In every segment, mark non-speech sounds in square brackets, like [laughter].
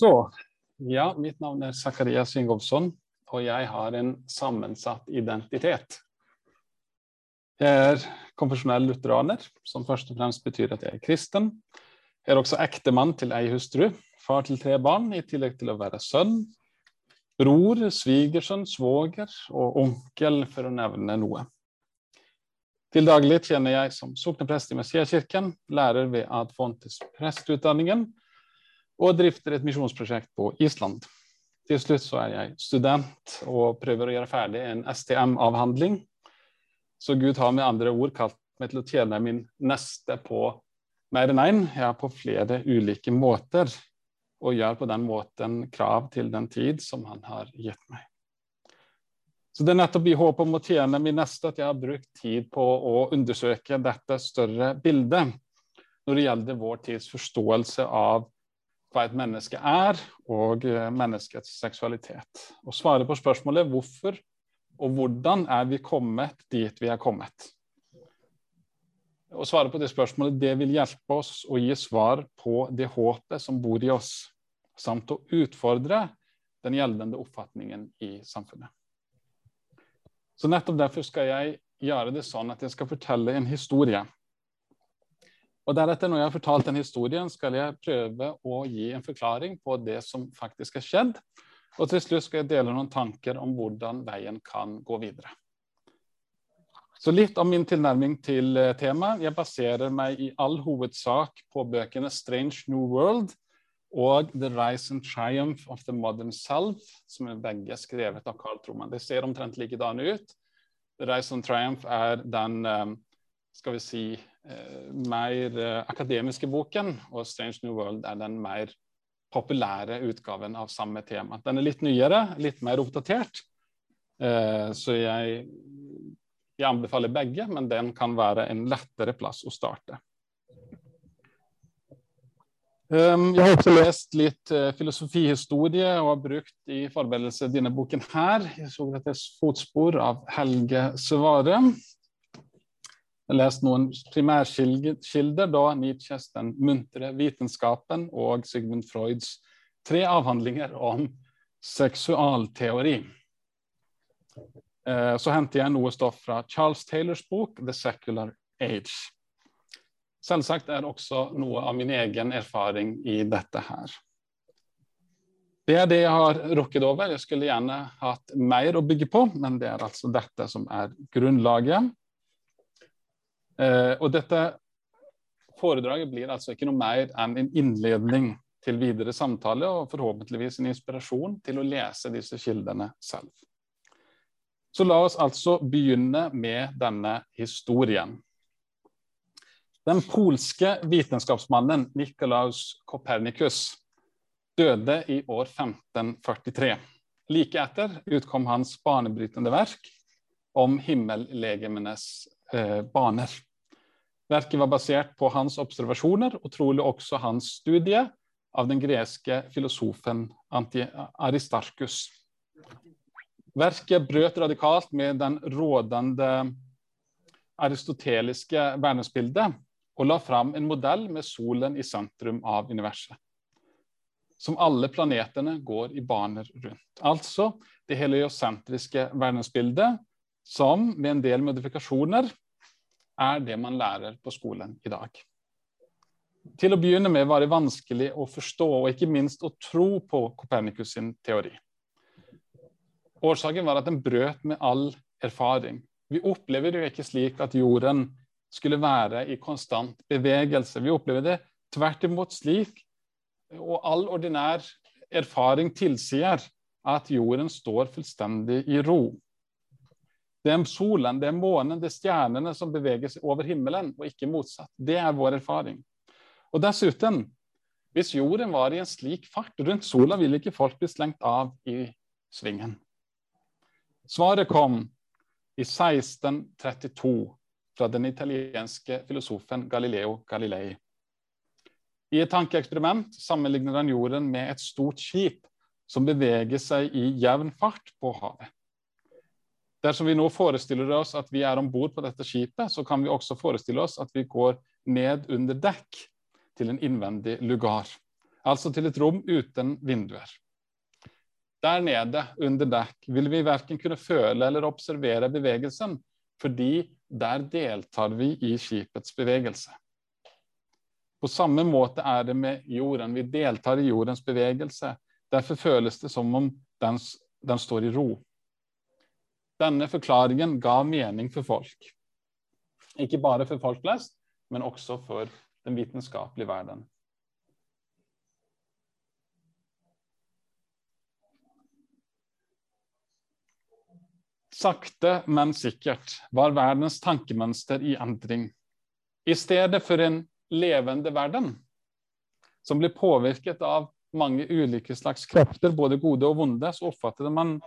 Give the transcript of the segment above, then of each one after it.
Så, ja, mitt navn er Zakarias Ingolfsson, og jeg har en sammensatt identitet. Jeg er konfesjonell lutheraner, som først og fremst betyr at jeg er kristen. Jeg er også ektemann til ei hustru, far til tre barn, i tillegg til å være sønn, bror, svigersønn, svoger og onkel, for å nevne noe. Til daglig tjener jeg som sokneprest i Messiakirken, lærer ved Adfontes prestutdanningen og drifter et misjonsprosjekt på Island. Til slutt så er jeg student og prøver å gjøre ferdig en STM-avhandling. Så Gud har med andre ord kalt meg til å tjene min neste på mer enn én, ja, på flere ulike måter, og gjør på den måten krav til den tid som han har gitt meg. Så Det er nettopp i håp om å tjene min neste at jeg har brukt tid på å undersøke dette større bildet når det gjelder vår tids forståelse av hva et menneske er, og eh, menneskets seksualitet. Og svare på spørsmålet hvorfor og hvordan er vi kommet dit vi er kommet. Å svare på det spørsmålet det vil hjelpe oss å gi svar på det håpet som bor i oss, samt å utfordre den gjeldende oppfatningen i samfunnet. Så nettopp derfor skal jeg gjøre det sånn at jeg skal fortelle en historie. Og deretter, når jeg har fortalt den historien, skal jeg prøve å gi en forklaring på det som faktisk har skjedd. Og til slutt skal jeg dele noen tanker om hvordan veien kan gå videre. Så litt om min tilnærming til eh, temaet. Jeg baserer meg i all hovedsak på bøkene 'Strange New World' og 'The Rise and Triumph of the Modern Self', som er begge skrevet av Carl Truman. Det ser omtrent likedan ut. 'The Rise and Triumph' er den eh, skal vi si, eh, mer eh, akademiske boken, og 'Strange New World' er den mer populære utgaven av samme tema. Den er litt nyere, litt mer oppdatert, så jeg, jeg anbefaler begge, men den kan være en lettere plass å starte. Um, jeg har også lest litt filosofihistorie og har brukt i forberedelse denne boken her, Jeg så dette fotspor av Helge Svare. Jeg har lest noen primærkilder, da Nietzsches Den muntre vitenskapen og Sigmund Freuds tre avhandlinger om seksualteori. Uh, så henter jeg noe stoff fra Charles Taylors bok The Secular Age. Selvsagt er også noe av min egen erfaring i dette her. Det er det jeg har rukket over. Jeg skulle gjerne hatt mer å bygge på, men det er altså dette som er grunnlaget. Eh, og dette foredraget blir altså ikke noe mer enn en innledning til videre samtale, og forhåpentligvis en inspirasjon til å lese disse kildene selv. Så la oss altså begynne med denne historien. Den polske vitenskapsmannen Nikolaus Kopernikus døde i år 1543. Like etter utkom hans banebrytende verk om himmellegemenes eh, baner. Verket var basert på hans observasjoner og trolig også hans studie av den greske filosofen Aristarkus. Verket brøt radikalt med den rådende aristoteliske verdensbildet og la fram en modell med solen i sentrum av universet. Som alle planetene går i baner rundt. Altså det heliosentriske verdensbildet, som med en del modifikasjoner er det man lærer på skolen i dag. Til å begynne med var det vanskelig å forstå og ikke minst å tro på Copernicus sin teori. Årsaken var at den brøt med all erfaring. Vi opplever det jo ikke slik at jorden skulle være i konstant bevegelse. Vi opplever det tvert imot slik, og all ordinær erfaring tilsier at jorden står fullstendig i ro. Det er solen, det er månen, det er stjernene som beveger seg over himmelen, og ikke motsatt. Det er vår erfaring. Og dessuten, hvis jorden var i en slik fart rundt sola, ville ikke folk bli slengt av i svingen. Svaret kom i 1632 fra den italienske filosofen Galileo Galilei. I et tankeeksperiment sammenligner han jorden med et stort skip som beveger seg i jevn fart på havet. Dersom vi nå forestiller oss at vi er om bord på dette skipet, så kan vi også forestille oss at vi går ned under dekk til en innvendig lugar. altså til et rom uten vinduer. Der nede, under dekk, vil vi verken kunne føle eller observere bevegelsen, fordi der deltar vi i skipets bevegelse. På samme måte er det med jorden. Vi deltar i jordens bevegelse. Derfor føles det som om den, den står i ro. Denne forklaringen ga mening for folk. Ikke bare for folk flest, men også for den vitenskapelige verden. Sakte, men sikkert var verdens tankemønster i endring. I stedet for en levende verden, som blir påvirket av mange ulike slags krefter, både gode og vonde, så oppfattet man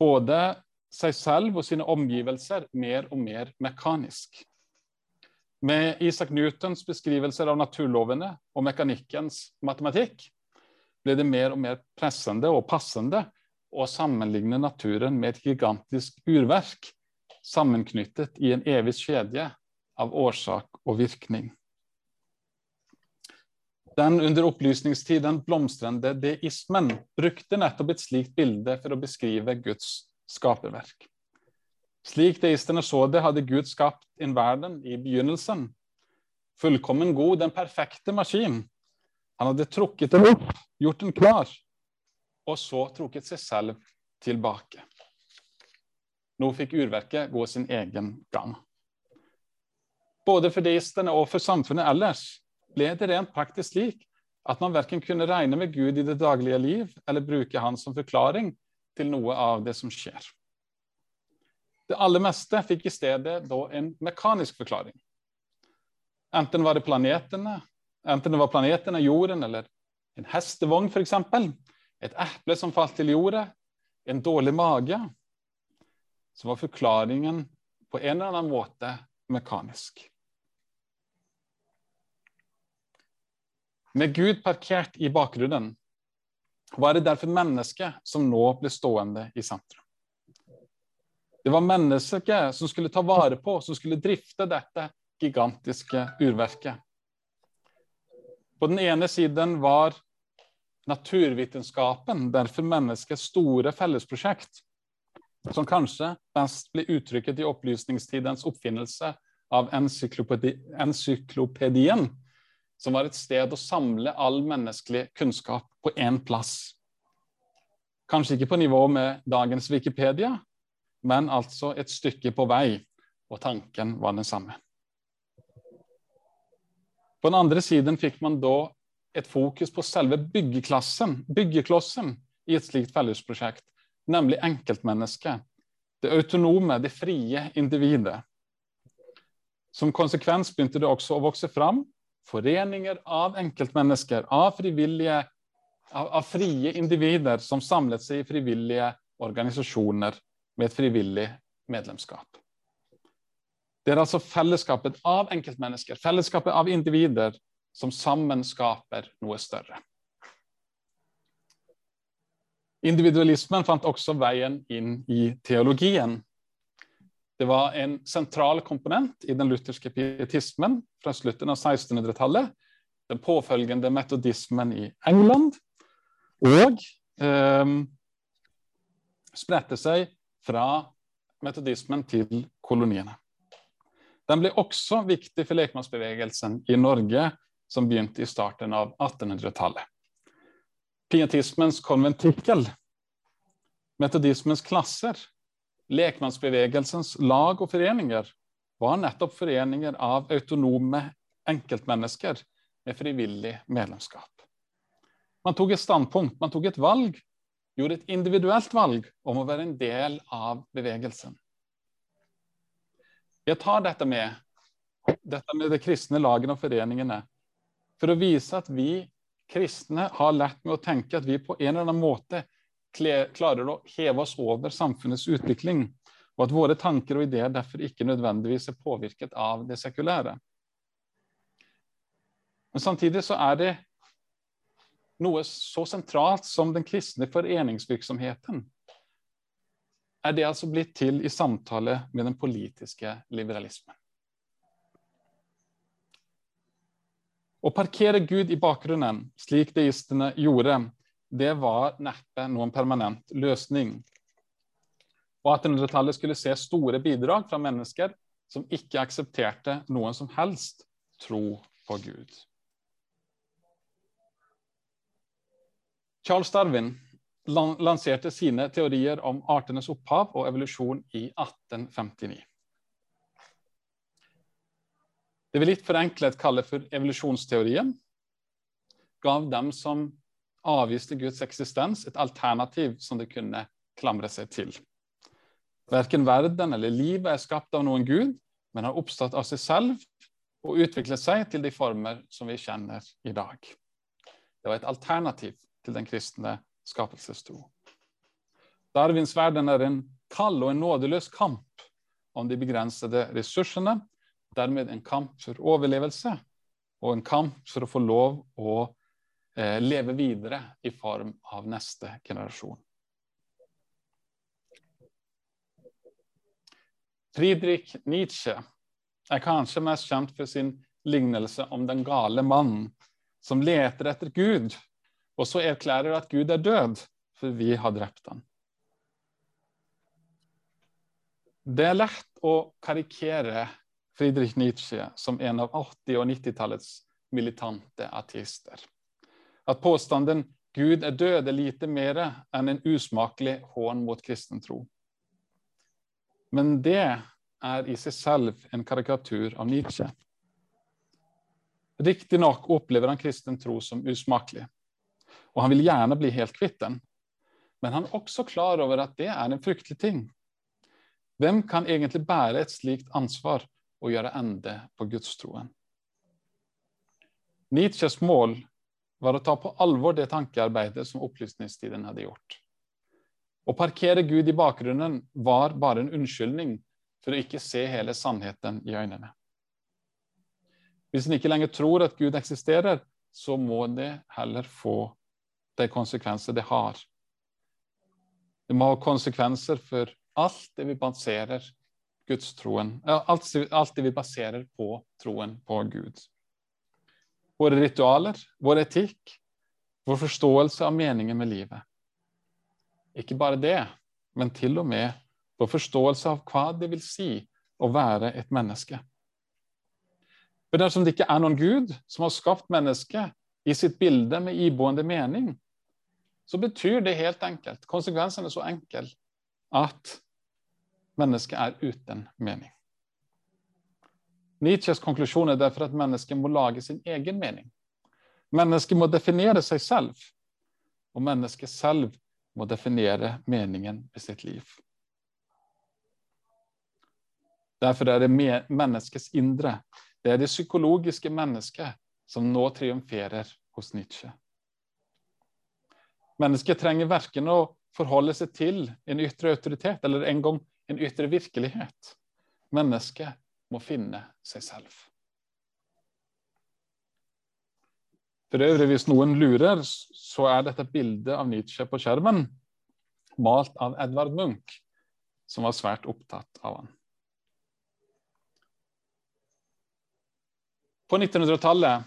både seg selv og sine omgivelser mer og mer mekanisk. Med Isaac Newtons beskrivelser av naturlovene og mekanikkens matematikk ble det mer og mer pressende og passende å sammenligne naturen med et gigantisk urverk, sammenknyttet i en evig kjedje av årsak og virkning. Den under opplysningstiden blomstrende deismen brukte nettopp et slikt bilde for å beskrive Guds skaperverk. Slik deistene så det, hadde Gud skapt en verden i begynnelsen. Fullkommen god, den perfekte maskin. Han hadde trukket den opp, gjort den klar, og så trukket seg selv tilbake. Nå fikk urverket gå sin egen gang. Både for deistene og for samfunnet ellers ble det rent praktisk slik at man verken kunne regne med Gud i det daglige liv eller bruke han som forklaring til noe av det som skjer. Det aller meste fikk i stedet da en mekanisk forklaring. Enten var det planetene, enten det var planetene, jorden eller en hestevogn f.eks et eple som falt til jorda, en dårlig mage, så var forklaringen på en eller annen måte mekanisk. Med Gud parkert i bakgrunnen var det derfor mennesket som nå ble stående i sentrum. Det var mennesket som skulle ta vare på, som skulle drifte dette gigantiske urverket. På den ene siden var naturvitenskapen derfor menneskets store fellesprosjekt, som kanskje best ble uttrykket i opplysningstidens oppfinnelse av encyklopedi encyklopedien, som var et sted å samle all menneskelig kunnskap på én plass. Kanskje ikke på nivå med dagens Wikipedia, men altså et stykke på vei, og tanken var den samme. På den andre siden fikk man da et fokus på selve byggeklossen i et slikt fellesprosjekt, nemlig enkeltmennesket. Det autonome, det frie individet. Som konsekvens begynte det også å vokse fram foreninger av enkeltmennesker, av, frivillige, av, av frie individer som samlet seg i frivillige organisasjoner med et frivillig medlemskap. Det er altså fellesskapet av enkeltmennesker, fellesskapet av individer, som sammen skaper noe større. Individualismen fant også veien inn i teologien. Det var en sentral komponent i den lutherske pietismen fra slutten av 1600-tallet, den påfølgende metodismen i England, og eh, spredte seg fra metodismen til koloniene. Den ble også viktig for lekmannsbevegelsen i Norge som begynte i starten av 1800-tallet. Pietismens konventikkel, metodismens klasser, lekmannsbevegelsens lag og foreninger var nettopp foreninger av autonome enkeltmennesker med frivillig medlemskap. Man tok et standpunkt, man tok et valg, gjorde et individuelt valg om å være en del av bevegelsen. Jeg tar dette med, dette med de kristne lagene og foreningene for å vise at vi kristne har lært med å tenke at vi på en eller annen måte klarer å heve oss over samfunnets utvikling, og at våre tanker og ideer derfor ikke nødvendigvis er påvirket av det sekulære. Men samtidig så er det noe så sentralt som den kristne foreningsvirksomheten. Er det altså blitt til i samtale med den politiske liberalismen. Å parkere Gud i bakgrunnen, slik deistene gjorde, det var neppe noen permanent løsning. Og 1800-tallet skulle se store bidrag fra mennesker som ikke aksepterte noen som helst tro på Gud. Charles Darwin lanserte sine teorier om artenes opphav og evolusjon i 1859. Det vi litt forenklet kaller for evolusjonsteorien, gav dem som avviste Guds eksistens, et alternativ som de kunne klamre seg til. Verken verden eller livet er skapt av noen gud, men har oppstått av seg selv og utviklet seg til de former som vi kjenner i dag. Det var et alternativ til den kristne skapelsestro. Darwins verden er en kald og en nådeløs kamp om de begrensede ressursene, dermed en kamp for overlevelse og en kamp for å få lov å leve videre i form av neste generasjon. Friedrich Nietzsche er kanskje mest kjent for sin lignelse om den gale mannen som leter etter Gud, og så erklærer at Gud er død, for vi har drept ham. Det er lett å karikere Friedrich Nietzsche som en av 80- og 90-tallets militante ateister. At påstanden 'Gud er død' er lite mer enn en usmakelig hån mot kristen tro. Men det er i seg selv en karikatur av Nietzsche. Riktignok opplever han kristen tro som usmakelig, og han vil gjerne bli helt kvitt den. Men han er også klar over at det er en fryktelig ting. Hvem kan egentlig bære et slikt ansvar og gjøre ende på gudstroen? Nietzsches mål var å ta på alvor det tankearbeidet som opplysningstiden hadde gjort. Å parkere Gud i bakgrunnen var bare en unnskyldning for å ikke se hele sannheten i øynene. Hvis en ikke lenger tror at Gud eksisterer, så må det heller få de konsekvenser det har. Det må ha konsekvenser for alt det vi baserer gudstroen alt, alt det vi baserer på troen på Gud. Våre ritualer, vår etikk, vår forståelse av meningen med livet. Ikke bare det, men til og med vår forståelse av hva det vil si å være et menneske. For dersom det ikke er noen Gud som har skapt mennesket i sitt bilde med iboende mening, så betyr det helt enkelt, konsekvensen er så enkel, at mennesket er uten mening. Nietzsches konklusjon er derfor at mennesket må lage sin egen mening. Mennesket må definere seg selv, og mennesket selv må definere meningen med sitt liv. Derfor er det menneskets indre, det er det psykologiske mennesket, som nå triumferer hos Nietzsche. Mennesket trenger verken å forholde seg til en ytre autoritet eller en gang en ytre virkelighet. Mennesket må finne seg selv. For øvrig, hvis noen lurer, så er dette bildet av Nietzsche på skjermen malt av Edvard Munch, som var svært opptatt av han. På 1900-tallet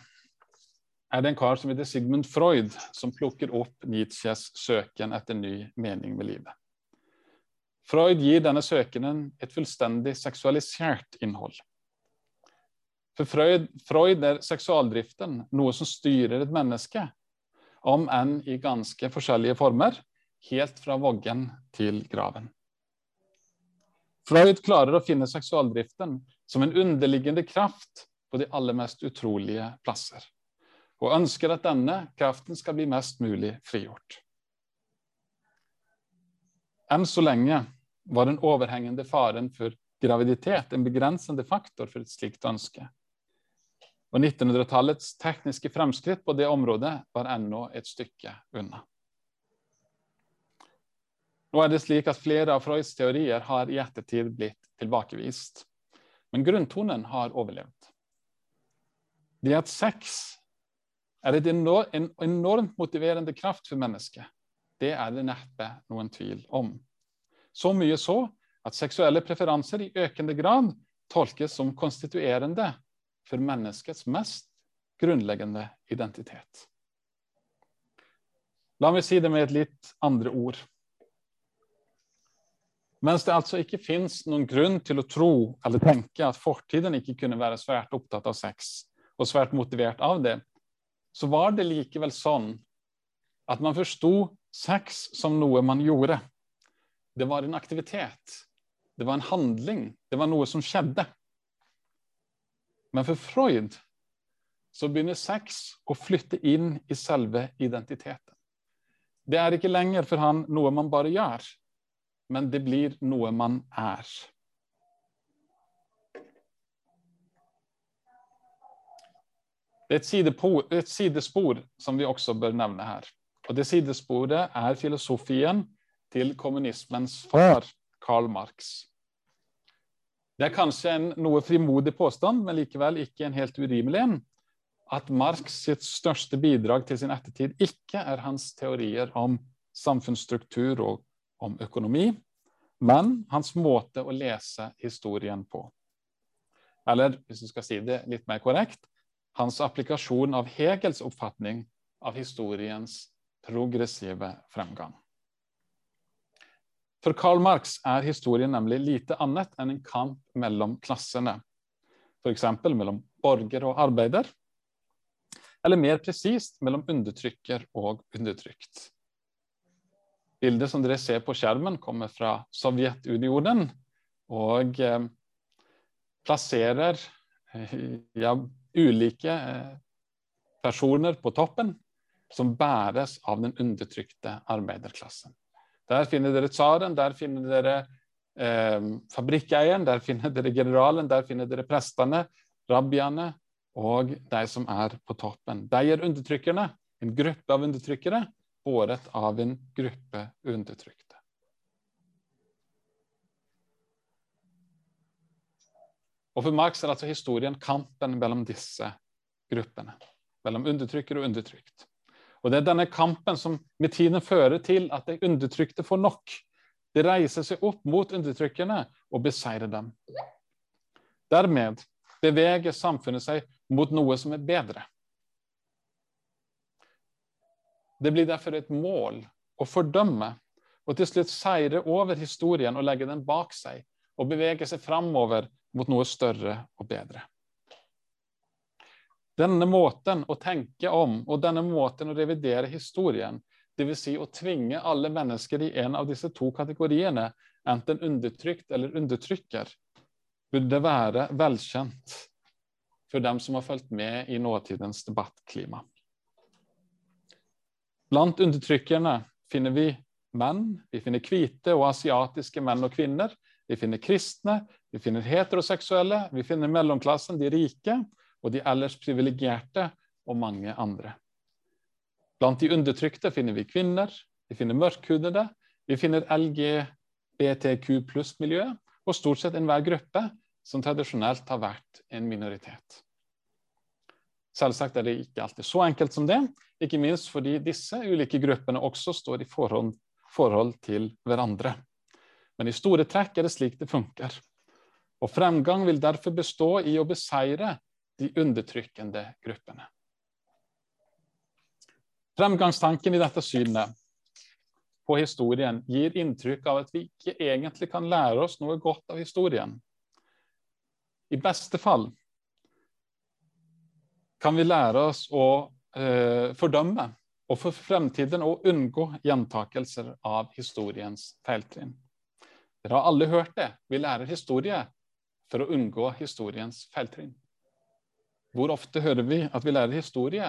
er det en kar som heter Sigmund Freud, som plukker opp Nietzsches søken etter ny mening med livet. Freud gir denne søkenen et fullstendig seksualisert innhold. For Freud, Freud er seksualdriften noe som styrer et menneske, om enn i ganske forskjellige former, helt fra voggen til graven. Freud klarer å finne seksualdriften som en underliggende kraft på de aller mest utrolige plasser, og ønsker at denne kraften skal bli mest mulig frigjort. Enn så lenge var den overhengende faren for graviditet en begrensende faktor for et slikt ønske. Og 1900-tallets tekniske fremskritt på det området var ennå et stykke unna. Nå er det slik at Flere av Freuds teorier har i ettertid blitt tilbakevist. Men grunntonen har overlevd. Det at sex er en enormt motiverende kraft for mennesket, det er det neppe noen tvil om. Så mye så at seksuelle preferanser i økende grad tolkes som konstituerende for menneskets mest grunnleggende identitet. La meg si det med et litt andre ord. Mens det altså ikke fins noen grunn til å tro eller tenke at fortiden ikke kunne være svært opptatt av sex, og svært motivert av det, så var det likevel sånn at man forsto sex som noe man gjorde. Det var en aktivitet. Det var en handling. Det var noe som skjedde. Men for Freud så begynner sex å flytte inn i selve identiteten. Det er ikke lenger for han noe man bare gjør, men det blir noe man er. Det er et, sidespor som vi også bør nevne her. Og Det sidesporet er filosofien til kommunismens far, Karl Marx. Det er kanskje en noe frimodig påstand, men likevel ikke en helt urimelig en, at Marx sitt største bidrag til sin ettertid ikke er hans teorier om samfunnsstruktur og om økonomi, men hans måte å lese historien på. Eller hvis du skal si det litt mer korrekt hans applikasjon av Hegels oppfatning av historiens progressive fremgang. For Karl Marx er historien nemlig lite annet enn en kamp mellom klassene. F.eks. mellom borger og arbeider, eller mer presist mellom undertrykker og undertrykt. Bildet som dere ser på skjermen, kommer fra Sovjetunionen og eh, plasserer eh, ja, ulike eh, personer på toppen som bæres av den undertrykte arbeiderklassen. Der finner dere tsaren, der finner dere eh, fabrikkeieren, der finner dere generalen, der finner dere prestene, rabbiene og de som er på toppen. De er undertrykkerne, en gruppe av undertrykkere, båret av en gruppe undertrykte. Og For Marx er altså historien kampen mellom disse gruppene. Mellom undertrykker og undertrykt. Og Det er denne kampen som med tiden fører til at de undertrykte får nok. De reiser seg opp mot undertrykkerne og beseirer dem. Dermed beveger samfunnet seg mot noe som er bedre. Det blir derfor et mål å fordømme og til slutt seire over historien og legge den bak seg og bevege seg framover mot noe større og bedre. Denne måten å tenke om og denne måten å revidere historien, dvs. Si å tvinge alle mennesker i en av disse to kategoriene, enten undertrykt eller undertrykker, burde være velkjent for dem som har fulgt med i nåtidens debattklima. Blant undertrykkerne finner vi menn, vi finner hvite og asiatiske menn og kvinner. Vi finner kristne, vi finner heteroseksuelle, vi finner mellomklassen, de rike, og de ellers privilegerte, og mange andre. Blant de undertrykte finner vi kvinner, vi finner mørkhudede, vi finner LGBTQ pluss-miljøet, og stort sett enhver gruppe som tradisjonelt har vært en minoritet. Selvsagt er det ikke alltid så enkelt som det, ikke minst fordi disse ulike gruppene også står i forhold, forhold til hverandre. Men i store trekk er det slik det funker. Og fremgang vil derfor bestå i å beseire de undertrykkende gruppene. Fremgangstanken i dette synet på historien gir inntrykk av at vi ikke egentlig kan lære oss noe godt av historien. I beste fall kan vi lære oss å eh, fordømme og for fremtiden å unngå gjentakelser av historiens feiltrinn. Dere har alle hørt det. Vi lærer historie for å unngå historiens feiltrinn. Hvor ofte hører vi at vi lærer historie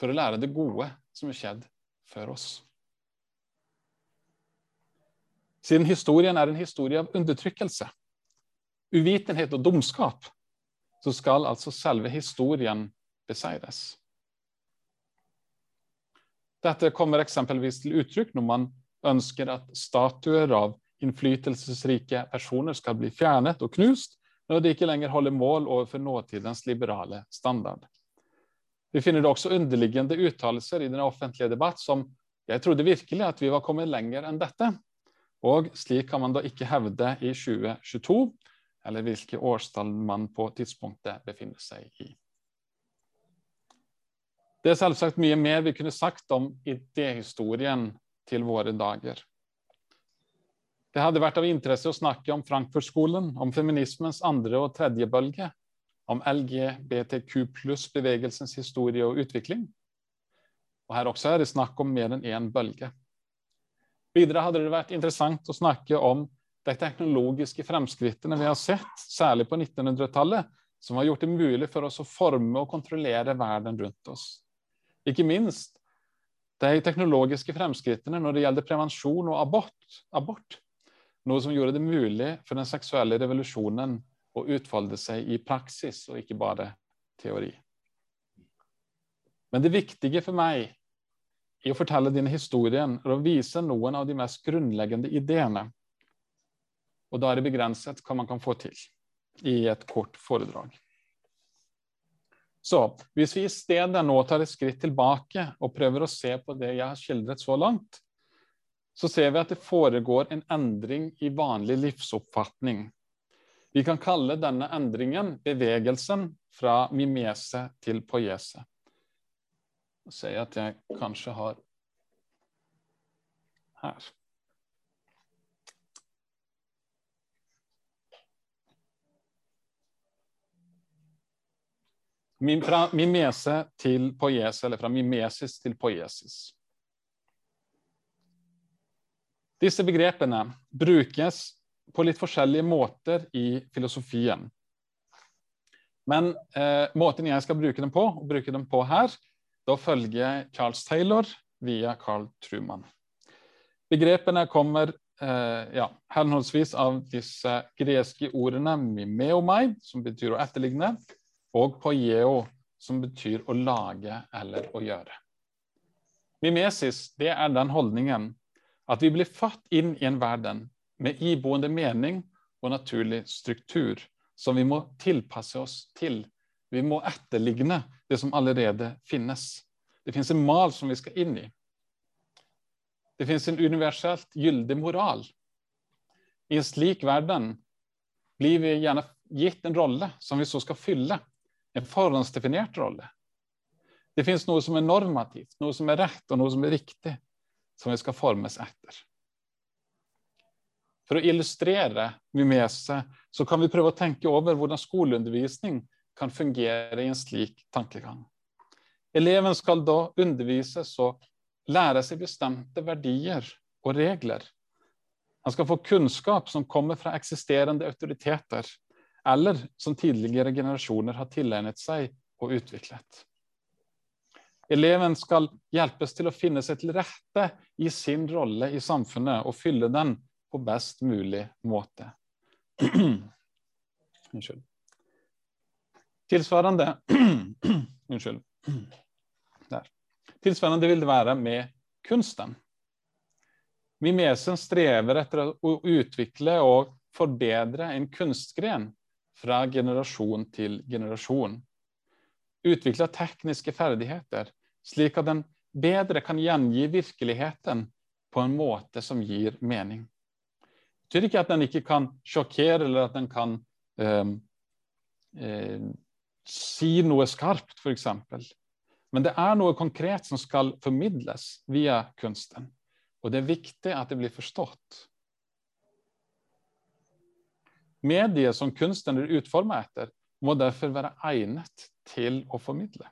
for å lære det gode som er skjedd før oss? Siden historien er en historie av undertrykkelse, uvitenhet og dumskap, så skal altså selve historien beseires. Dette kommer eksempelvis til uttrykk når man ønsker at statuer av innflytelsesrike personer skal bli fjernet og knust, når de ikke lenger holder mål overfor nåtidens liberale standard. Vi finner det også underliggende uttalelser i den offentlige debatt som jeg trodde virkelig at vi var kommet lenger enn dette. Og slik kan man da ikke hevde i 2022, eller hvilke årstall man på tidspunktet befinner seg i. Det er selvsagt mye mer vi kunne sagt om idéhistorien til våre dager. Det hadde vært av interesse å snakke om Frankfurt-skolen, om feminismens andre og tredje bølge, om LGBTQ pluss-bevegelsens historie og utvikling. Og her også er det snakk om mer enn én bølge. Videre hadde det vært interessant å snakke om de teknologiske fremskrittene vi har sett, særlig på 1900-tallet, som har gjort det mulig for oss å forme og kontrollere verden rundt oss. Ikke minst de teknologiske fremskrittene når det gjelder prevensjon og abort, abort. Noe som gjorde det mulig for den seksuelle revolusjonen å utfolde seg i praksis, og ikke bare teori. Men det viktige for meg i å fortelle denne historien er å vise noen av de mest grunnleggende ideene og da er det begrenset hva man kan få til i et kort foredrag. Så hvis vi i stedet nå tar et skritt tilbake og prøver å se på det jeg har skildret så langt, så ser vi at det foregår en endring i vanlig livsoppfatning. Vi kan kalle denne endringen bevegelsen fra mimese til poiese. Jeg at jeg kanskje har her. Fra mimese til poiese, eller fra mimesis til poiesis. Disse begrepene brukes på litt forskjellige måter i filosofien. Men eh, måten jeg skal bruke dem på, og bruke dem på her, da følger Charles Taylor via Carl Truman. Begrepene kommer eh, ja, henholdsvis av disse greske ordene mimeomai, som betyr å etterligne, og poieo, som betyr å lage eller å gjøre. Mimesis det er den holdningen at vi blir født inn i en verden med iboende mening og naturlig struktur som vi må tilpasse oss til. Vi må etterligne det som allerede finnes. Det fins en mal som vi skal inn i. Det fins en universelt gyldig moral. I en slik verden blir vi gjerne gitt en rolle som vi så skal fylle en forhåndsdefinert rolle. Det fins noe som er normativt, noe som er rett og noe som er riktig, som vi skal formes etter. For å illustrere mimese så kan vi prøve å tenke over hvordan skoleundervisning kan fungere i en slik tankegang. Eleven skal da undervises og lære seg bestemte verdier og regler. Han skal få kunnskap som kommer fra eksisterende autoriteter, eller som tidligere generasjoner har tilegnet seg og utviklet. Eleven skal hjelpes til å finne seg til rette i sin rolle i samfunnet og fylle den på best mulig måte. [clears throat] Unnskyld. Tilsvarende [clears throat] Unnskyld. Der. Tilsvarende vil det være med kunsten. Mimesen strever etter å utvikle og forbedre en kunstgren fra generasjon til generasjon. Utvikle tekniske ferdigheter, slik at den bedre kan gjengi virkeligheten på en måte som gir mening. Det betyr ikke at den ikke kan sjokkere, eller at den kan eh, eh, si noe skarpt, f.eks. Men det er noe konkret som skal formidles via kunsten. Og det er viktig at det blir forstått. Mediet som kunsten er utforma etter, må derfor være egnet til å formidle.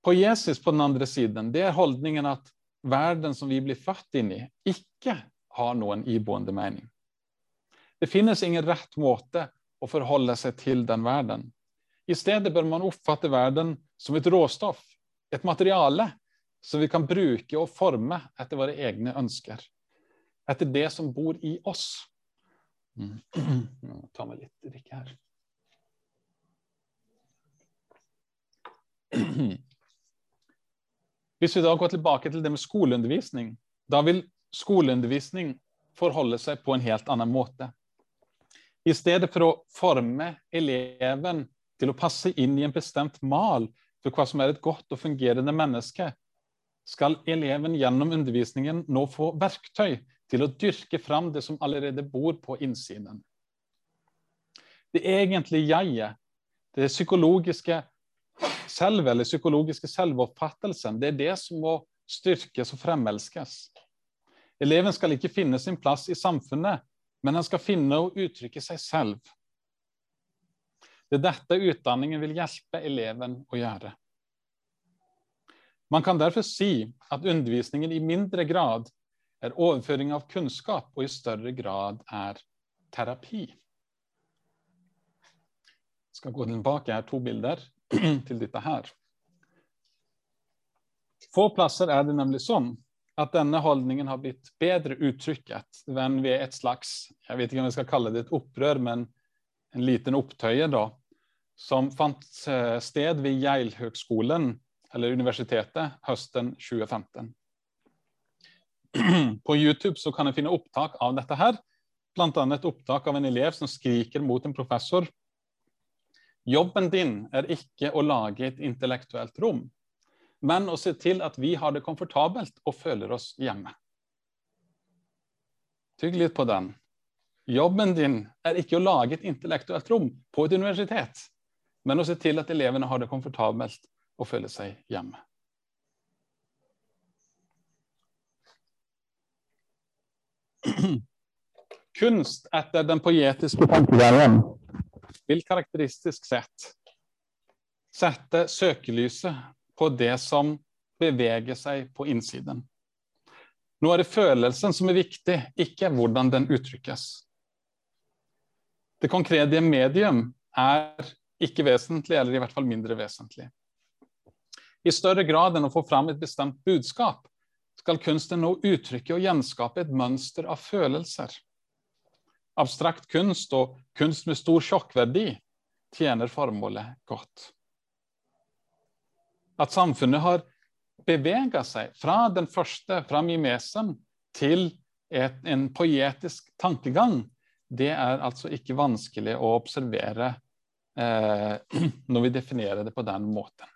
På Jesus på den andre siden, det er holdningen at verden som vi blir født inn i, ikke har noen iboende mening. Det finnes ingen rett måte å forholde seg til den verden. I stedet bør man oppfatte verden som et råstoff, et materiale, som vi kan bruke og forme etter våre egne ønsker etter det som bor i oss. Mm. Ta tar litt drikke her. Hvis vi da går tilbake til det med skoleundervisning, da vil skoleundervisning forholde seg på en helt annen måte. I stedet for å forme eleven til å passe inn i en bestemt mal for hva som er et godt og fungerende menneske, skal eleven gjennom undervisningen nå få verktøy til å dyrke fram det som allerede bor på innsiden. Det egentlige jeget, det psykologiske selv, eller psykologiske selvoppfattelsen, det er det som må styrkes og fremelskes. Eleven skal ikke finne sin plass i samfunnet, men han skal finne og uttrykke seg selv. Det er dette utdanningen vil hjelpe eleven å gjøre. Man kan derfor si at undervisningen i mindre grad er overføring av kunnskap, og i større grad er terapi. Jeg skal gå tilbake her, to bilder [clears throat] til dette her. Få plasser er det nemlig sånn at denne holdningen har blitt bedre uttrykket enn ved et slags jeg vet ikke om jeg skal kalle det et opprør, men en liten opptøye, da, som fant eh, sted ved Yale-høgskolen, eller universitetet, høsten 2015. [clears throat] På YouTube så kan jeg finne opptak av dette her, bl.a. et opptak av en elev som skriker mot en professor. Jobben din er ikke å lage et intellektuelt rom men å se til at vi har det komfortabelt og føler oss hjemme. Tygg litt på den. Jobben din er ikke å lage et intellektuelt rom på et universitet, men å se til at elevene har det komfortabelt og føler seg hjemme. [clears throat] Kunst etter den poetiske tankegangen vil karakteristisk sett sette søkelyset på det som beveger seg på innsiden. Nå er det følelsen som er viktig, ikke hvordan den uttrykkes. Det konkrete medium er ikke vesentlig, eller i hvert fall mindre vesentlig. I større grad enn å få fram et bestemt budskap, skal kunsten nå uttrykke og gjenskape et mønster av følelser. Abstrakt kunst og kunst med stor sjokkverdi tjener formålet godt at samfunnet har bevega seg fra den første, fra mimesen, til et, en poetisk tankegang, det er altså ikke vanskelig å observere eh, [clears throat] når vi definerer det på den måten.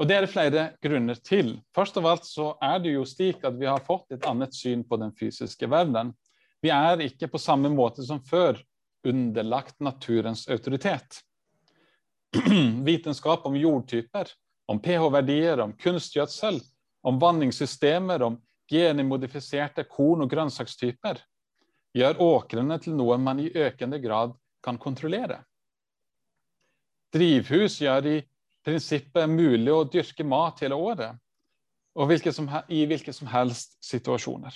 Og Det er det flere grunner til. Først av alt så er det jo slik at vi har fått et annet syn på den fysiske verden. Vi er ikke på samme måte som før underlagt naturens autoritet. [clears throat] vitenskap om jordtyper, om pH-verdier, om kunstgjødsel, om vanningssystemer, om genimodifiserte korn- og grønnsakstyper, gjør åkrene til noe man i økende grad kan kontrollere. Drivhus gjør i prinsippet mulig å dyrke mat hele året, og hvilke som, i hvilke som helst situasjoner.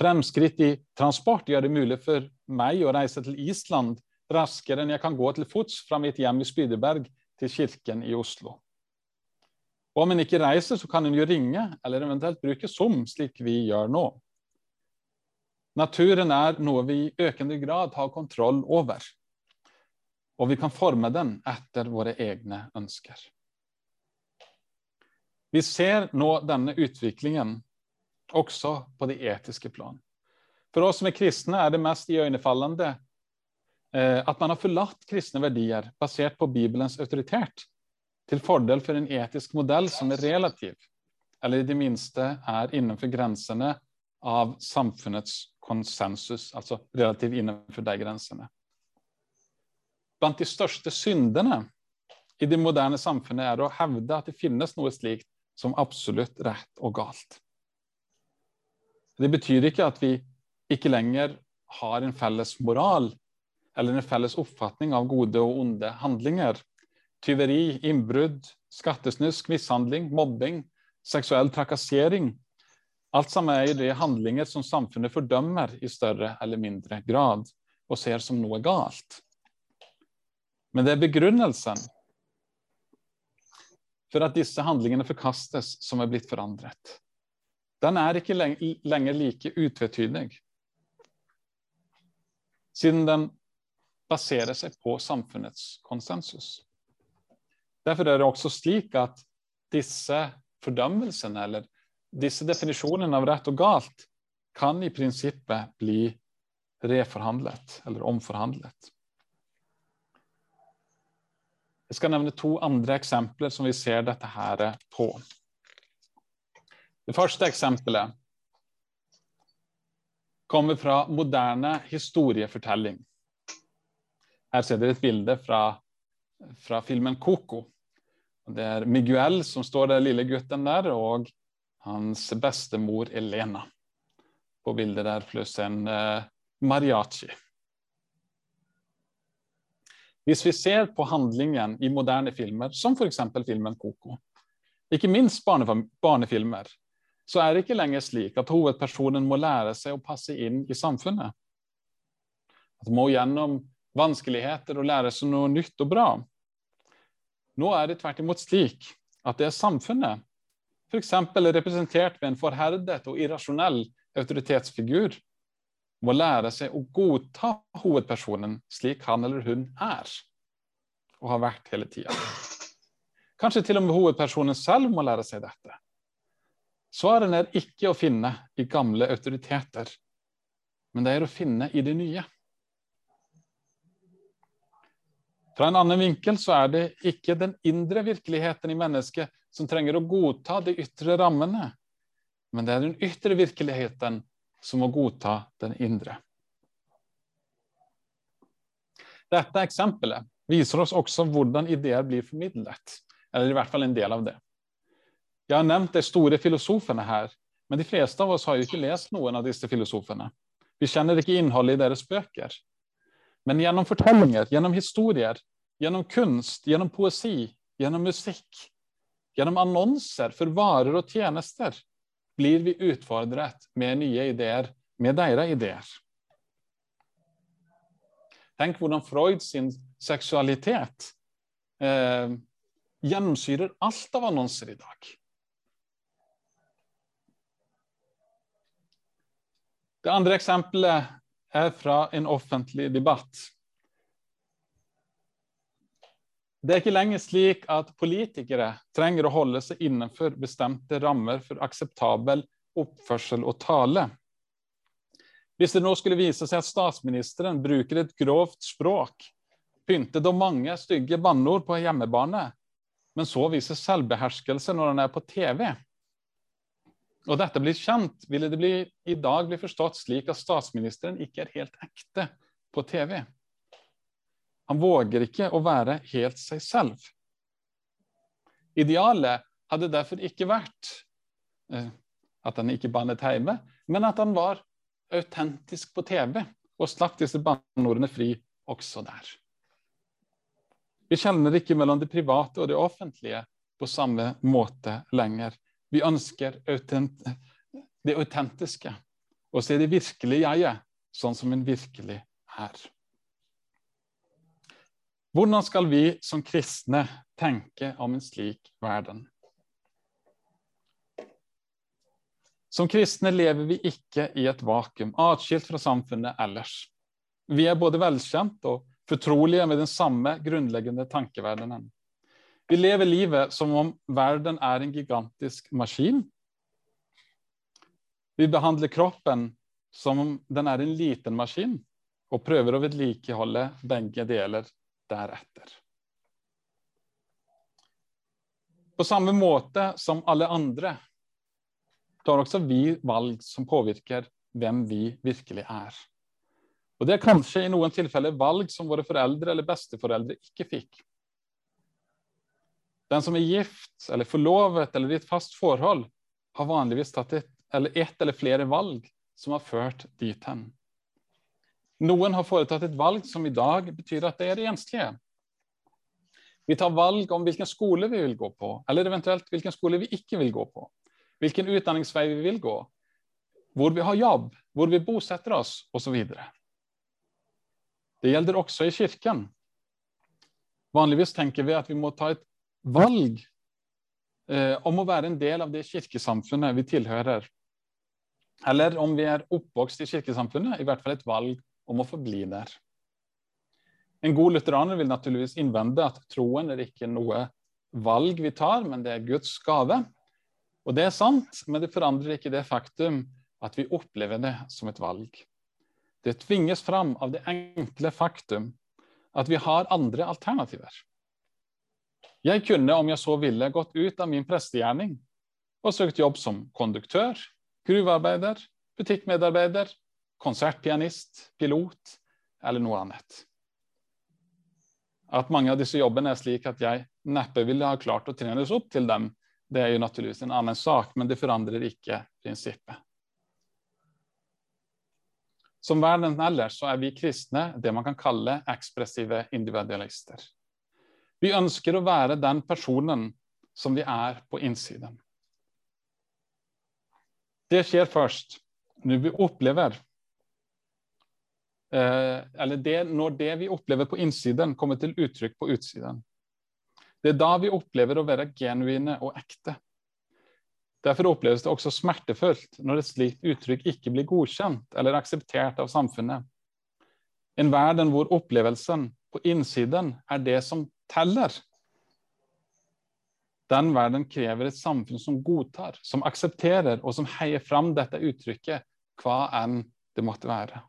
Fremskritt i transport gjør det mulig for meg å reise til Island raskere enn jeg kan gå til fots fra mitt hjem i Spydeberg til kirken i Oslo. Og om en ikke reiser, så kan en jo ringe, eller eventuelt bruke Zoom, slik vi gjør nå. Naturen er noe vi i økende grad har kontroll over. Og vi kan forme den etter våre egne ønsker. Vi ser nå denne utviklingen også på det etiske plan. For oss som er kristne er det mest iøynefallende Eh, at man har forlatt kristne verdier basert på Bibelens autoritet, til fordel for en etisk modell som er relativ, eller i det minste er innenfor grensene av samfunnets konsensus, altså relativt innenfor de grensene. Blant de største syndene i det moderne samfunnet er å hevde at det finnes noe slikt som absolutt rett og galt. Det betyr ikke at vi ikke lenger har en felles moral eller en felles oppfatning av gode og onde handlinger. Tyveri, innbrudd, skattesnusk, mishandling, mobbing, seksuell trakassering. Alt sammen er det handlinger som samfunnet fordømmer i større eller mindre grad, og ser som noe galt. Men det er begrunnelsen for at disse handlingene forkastes, som er blitt forandret. Den er ikke lenger like utvetydig. Siden den baserer seg på samfunnets konsensus. Derfor er det også slik at disse fordømmelsene, eller disse definisjonene av rett og galt, kan i prinsippet bli reforhandlet eller omforhandlet. Jeg skal nevne to andre eksempler som vi ser dette her på. Det første eksempelet kommer fra moderne historiefortelling. Her ser dere et bilde fra, fra filmen Coco. Det er Miguel som står der, lille gutten der, og hans bestemor Elena på bildet der, pluss en uh, mariachi. Hvis vi ser på handlingen i moderne filmer, som f.eks. filmen Coco, ikke minst barnefilmer, så er det ikke lenger slik at hovedpersonen må lære seg å passe inn i samfunnet. At må gjennom vanskeligheter og lære seg noe nytt og bra. Nå er det tvert imot slik at det er samfunnet, f.eks. representert ved en forherdet og irrasjonell autoritetsfigur, må lære seg å godta hovedpersonen slik han eller hun er, og har vært hele tida. Kanskje til og med hovedpersonen selv må lære seg dette. Svarene er ikke å finne i gamle autoriteter, men det er å finne i det nye. Fra en annen vinkel så er det ikke den indre virkeligheten i mennesket som trenger å godta de ytre rammene, men det er den ytre virkeligheten som å godta den indre. Dette eksempelet viser oss også hvordan ideer blir formidlet, eller i hvert fall en del av det. Jeg har nevnt de store filosofene her, men de fleste av oss har jo ikke lest noen av disse filosofene. Vi kjenner ikke innholdet i deres bøker. Men gjennom fortellinger, gjennom historier, gjennom kunst, gjennom poesi, gjennom musikk, gjennom annonser for varer og tjenester, blir vi utfordret med nye ideer, med deres ideer. Tenk hvordan Freud sin seksualitet eh, gjennomsyrer alt av annonser i dag. Det andre eksempelet er fra en offentlig debatt. Det er ikke lenger slik at politikere trenger å holde seg innenfor bestemte rammer for akseptabel oppførsel og tale. Hvis det nå skulle vise seg at statsministeren bruker et grovt språk, pyntet og mange stygge banneord på hjemmebane, men så viser selvbeherskelse når han er på TV, og dette blir kjent, ville det bli, i dag bli forstått slik at statsministeren ikke er helt ekte på TV. Han våger ikke å være helt seg selv. Idealet hadde derfor ikke vært eh, at han ikke bannet hjemme, men at han var autentisk på TV og slapp disse banneordene fri også der. Vi kjenner ikke mellom det private og det offentlige på samme måte lenger. Vi ønsker det autentiske, å se det virkelige jeget sånn som en virkelig er. Hvordan skal vi som kristne tenke om en slik verden? Som kristne lever vi ikke i et vakuum, atskilt fra samfunnet ellers. Vi er både velkjent og fortrolige med den samme grunnleggende tankeverdenen. Vi lever livet som om verden er en gigantisk maskin. Vi behandler kroppen som om den er en liten maskin, og prøver å vedlikeholde begge deler deretter. På samme måte som alle andre tar også vi valg som påvirker hvem vi virkelig er. Og Det er kanskje i noen tilfeller valg som våre foreldre eller besteforeldre ikke fikk. Den som er gift eller forlovet eller i et fast forhold, har vanligvis tatt et eller, et eller flere valg som har ført dit hen. Noen har foretatt et valg som i dag betyr at det er det enslige. Vi tar valg om hvilken skole vi vil gå på, eller eventuelt hvilken skole vi ikke vil gå på. Hvilken utdanningsvei vi vil gå, hvor vi har jobb, hvor vi bosetter oss osv. Det gjelder også i kirken. Vanligvis tenker vi at vi må ta et valg eh, om å være en del av det kirkesamfunnet vi tilhører. Eller om vi er oppvokst i kirkesamfunnet, i hvert fall et valg om å forbli der. En god lutheraner vil naturligvis innvende at troen er ikke noe valg vi tar, men det er Guds gave. Og det er sant, men det forandrer ikke det faktum at vi opplever det som et valg. Det tvinges fram av det enkle faktum at vi har andre alternativer. Jeg kunne, om jeg så ville, gått ut av min prestegjerning og søkt jobb som konduktør, gruvearbeider, butikkmedarbeider konsertpianist, pilot eller noe annet. At mange av disse jobbene er slik at jeg neppe ville ha klart å trenes opp til dem, det er jo naturligvis en annen sak, men det forandrer ikke prinsippet. Som verden ellers så er vi kristne det man kan kalle ekspressive individualister. Vi ønsker å være den personen som vi er på innsiden. Det skjer først når vi opplever Eller det, når det vi opplever på innsiden, kommer til uttrykk på utsiden. Det er da vi opplever å være genuine og ekte. Derfor oppleves det også smertefullt når et slikt uttrykk ikke blir godkjent eller akseptert av samfunnet. En verden hvor opplevelsen på innsiden er det som teller. Den verden krever et samfunn som godtar, som aksepterer og som heier fram dette uttrykket, hva enn det måtte være.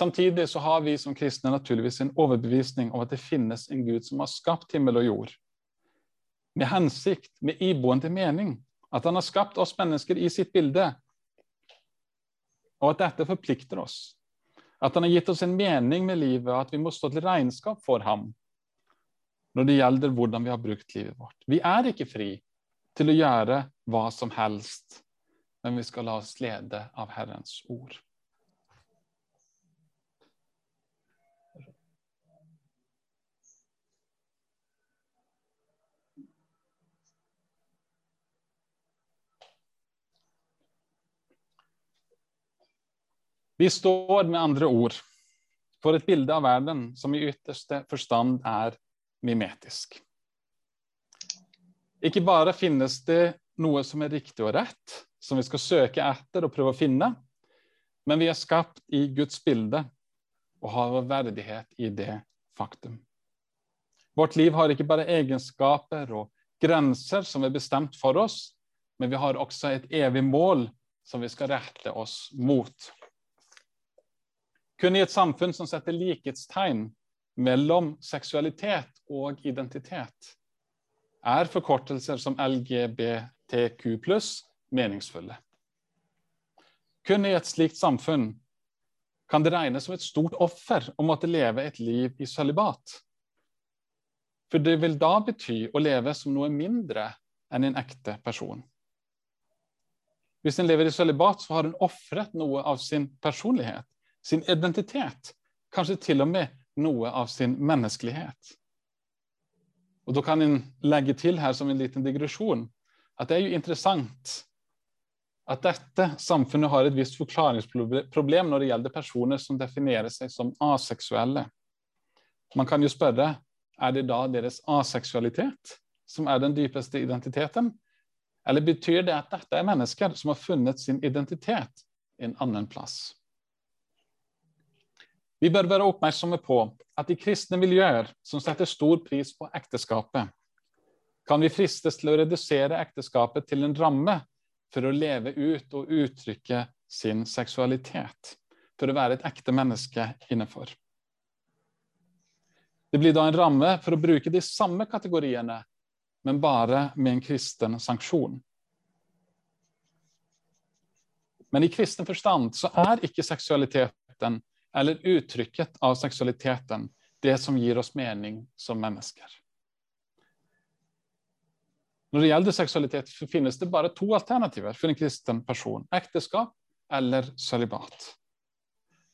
Samtidig så har vi som kristne naturligvis en overbevisning om at det finnes en Gud som har skapt himmel og jord, med hensikt, med iboende mening. At han har skapt oss mennesker i sitt bilde. Og at dette forplikter oss. At han har gitt oss en mening med livet, og at vi må stå til regnskap for ham når det gjelder hvordan vi har brukt livet vårt. Vi er ikke fri til å gjøre hva som helst, men vi skal la oss lede av Herrens ord. Vi står med andre ord for et bilde av verden som i ytterste forstand er mimetisk. Ikke bare finnes det noe som er riktig og rett, som vi skal søke etter og prøve å finne, men vi er skapt i Guds bilde og har vår verdighet i det faktum. Vårt liv har ikke bare egenskaper og grenser som er bestemt for oss, men vi har også et evig mål som vi skal rette oss mot. Kun i et samfunn som setter likhetstegn mellom seksualitet og identitet, er forkortelser som LGBTQ meningsfulle. Kun i et slikt samfunn kan det regnes som et stort offer å måtte leve et liv i sølibat. For det vil da bety å leve som noe mindre enn en ekte person. Hvis en lever i sølibat, så har en ofret noe av sin personlighet sin identitet, kanskje til og med noe av sin menneskelighet. Og Da kan en legge til her som en liten digresjon at det er jo interessant at dette samfunnet har et visst forklaringsproblem når det gjelder personer som definerer seg som aseksuelle. Man kan jo spørre er det da deres aseksualitet som er den dypeste identiteten, eller betyr det at dette er mennesker som har funnet sin identitet en annen plass? Vi bør være oppmerksomme på at i kristne miljøer som setter stor pris på ekteskapet, kan vi fristes til å redusere ekteskapet til en ramme for å leve ut og uttrykke sin seksualitet, for å være et ekte menneske innenfor. Det blir da en ramme for å bruke de samme kategoriene, men bare med en kristen sanksjon. Men i kristen forstand så er ikke seksualiteten eller uttrykket av seksualiteten det som gir oss mening som mennesker. Når det gjelder seksualitet, finnes det bare to alternativer for en kristen person. Ekteskap eller sølibat.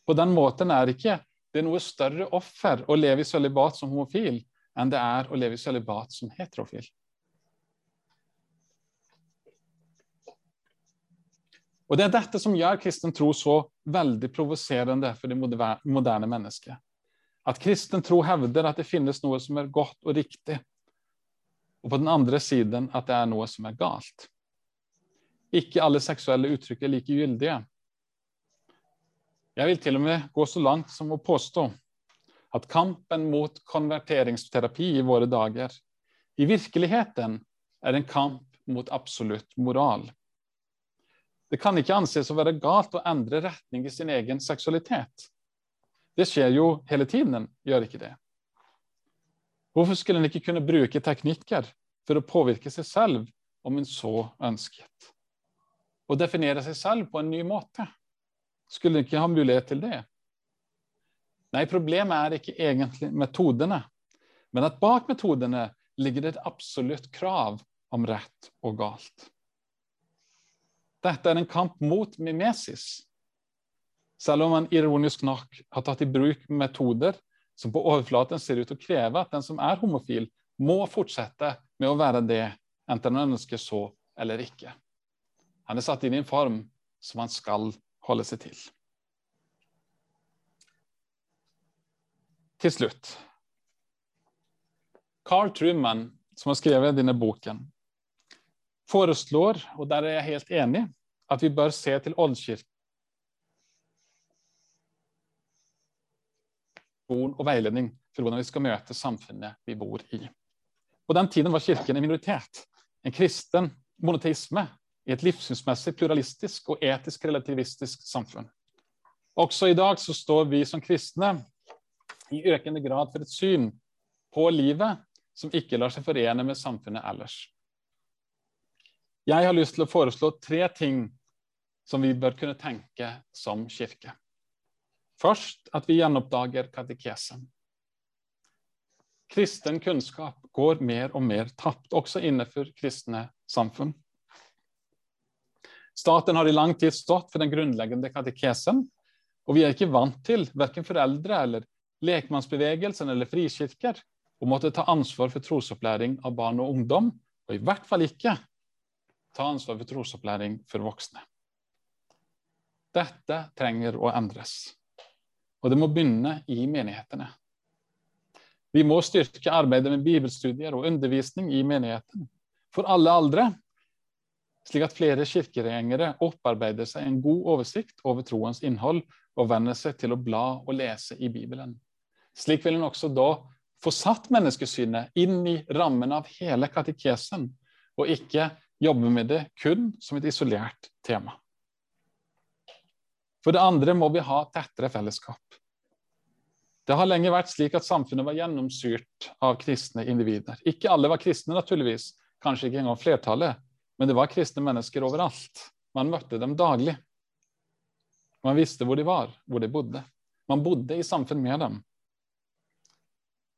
På den måten er ikke det noe større offer å leve i sølibat som homofil enn det er å leve i sølibat som heterofil. Og Det er dette som gjør kristen tro så veldig provoserende for det moderne mennesket. At kristen tro hevder at det finnes noe som er godt og riktig, og på den andre siden at det er noe som er galt. Ikke alle seksuelle uttrykk er like gyldige. Jeg vil til og med gå så langt som å påstå at kampen mot konverteringsterapi i våre dager i virkeligheten er en kamp mot absolutt moral. Det kan ikke anses å være galt å endre retning i sin egen seksualitet. Det skjer jo hele tiden, gjør ikke det? Hvorfor skulle en ikke kunne bruke teknikker for å påvirke seg selv om en så ønsket? Å definere seg selv på en ny måte? Skulle en ikke ha mulighet til det? Nei, problemet er ikke egentlig metodene, men at bak metodene ligger det et absolutt krav om rett og galt. Dette er en kamp mot mimesis. Selv om man ironisk nok har tatt i bruk metoder som på overflaten ser ut til å kreve at den som er homofil, må fortsette med å være det, enten han ønsker så eller ikke. Han er satt inn i en form som han skal holde seg til. Til slutt Carl Truman, som har skrevet denne boken, foreslår, og der er jeg helt enig, at vi bør se til oldkirken og veiledning for hvordan vi skal møte samfunnet vi bor i. På den tiden var kirken en minoritet, en kristen monoteisme i et livssynsmessig pluralistisk og etisk relativistisk samfunn. Også i dag så står vi som kristne i økende grad for et syn på livet som ikke lar seg forene med samfunnet ellers. Jeg har lyst til å foreslå tre ting som vi bør kunne tenke som kirke. Først at vi gjenoppdager katekesen. Kristen kunnskap går mer og mer tapt, også innenfor kristne samfunn. Staten har i lang tid stått for den grunnleggende katekesen, og vi er ikke vant til, verken foreldre eller lekmannsbevegelsen eller frikirker, å måtte ta ansvar for trosopplæring av barn og ungdom, og i hvert fall ikke ta ansvar for trosopplæring for voksne. Dette trenger å endres. Og det må begynne i menighetene. Vi må styrke arbeidet med bibelstudier og undervisning i menigheten for alle aldre, slik at flere kirkegjengere opparbeider seg en god oversikt over troens innhold og venner seg til å bla og lese i Bibelen. Slik vil en også da få satt menneskesynet inn i rammen av hele katekesen, og ikke jobbe med det kun som et isolert tema. For det andre må vi ha tettere fellesskap. Det har lenge vært slik at samfunnet var gjennomsyrt av kristne individer. Ikke alle var kristne, naturligvis, kanskje ikke engang flertallet, men det var kristne mennesker overalt. Man møtte dem daglig. Man visste hvor de var, hvor de bodde. Man bodde i samfunn med dem.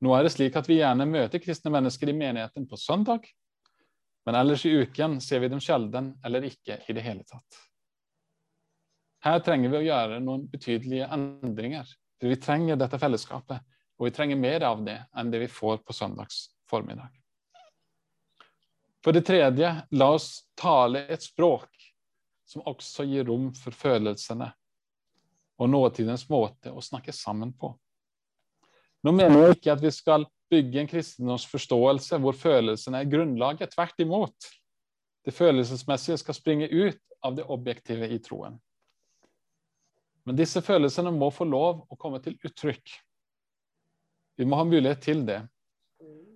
Nå er det slik at vi gjerne møter kristne mennesker i menigheten på søndag, men ellers i uken ser vi dem sjelden eller ikke i det hele tatt. Her trenger vi å gjøre noen betydelige endringer. For vi trenger dette fellesskapet, og vi trenger mer av det enn det vi får på søndags formiddag. For det tredje, la oss tale et språk som også gir rom for følelsene og nåtidens måte å snakke sammen på. Nå mener jeg ikke at vi skal bygge en kristendomsforståelse hvor følelsene er grunnlaget. Tvert imot. Det følelsesmessige skal springe ut av det objektive i troen. Men disse følelsene må få lov å komme til uttrykk. Vi må ha mulighet til det.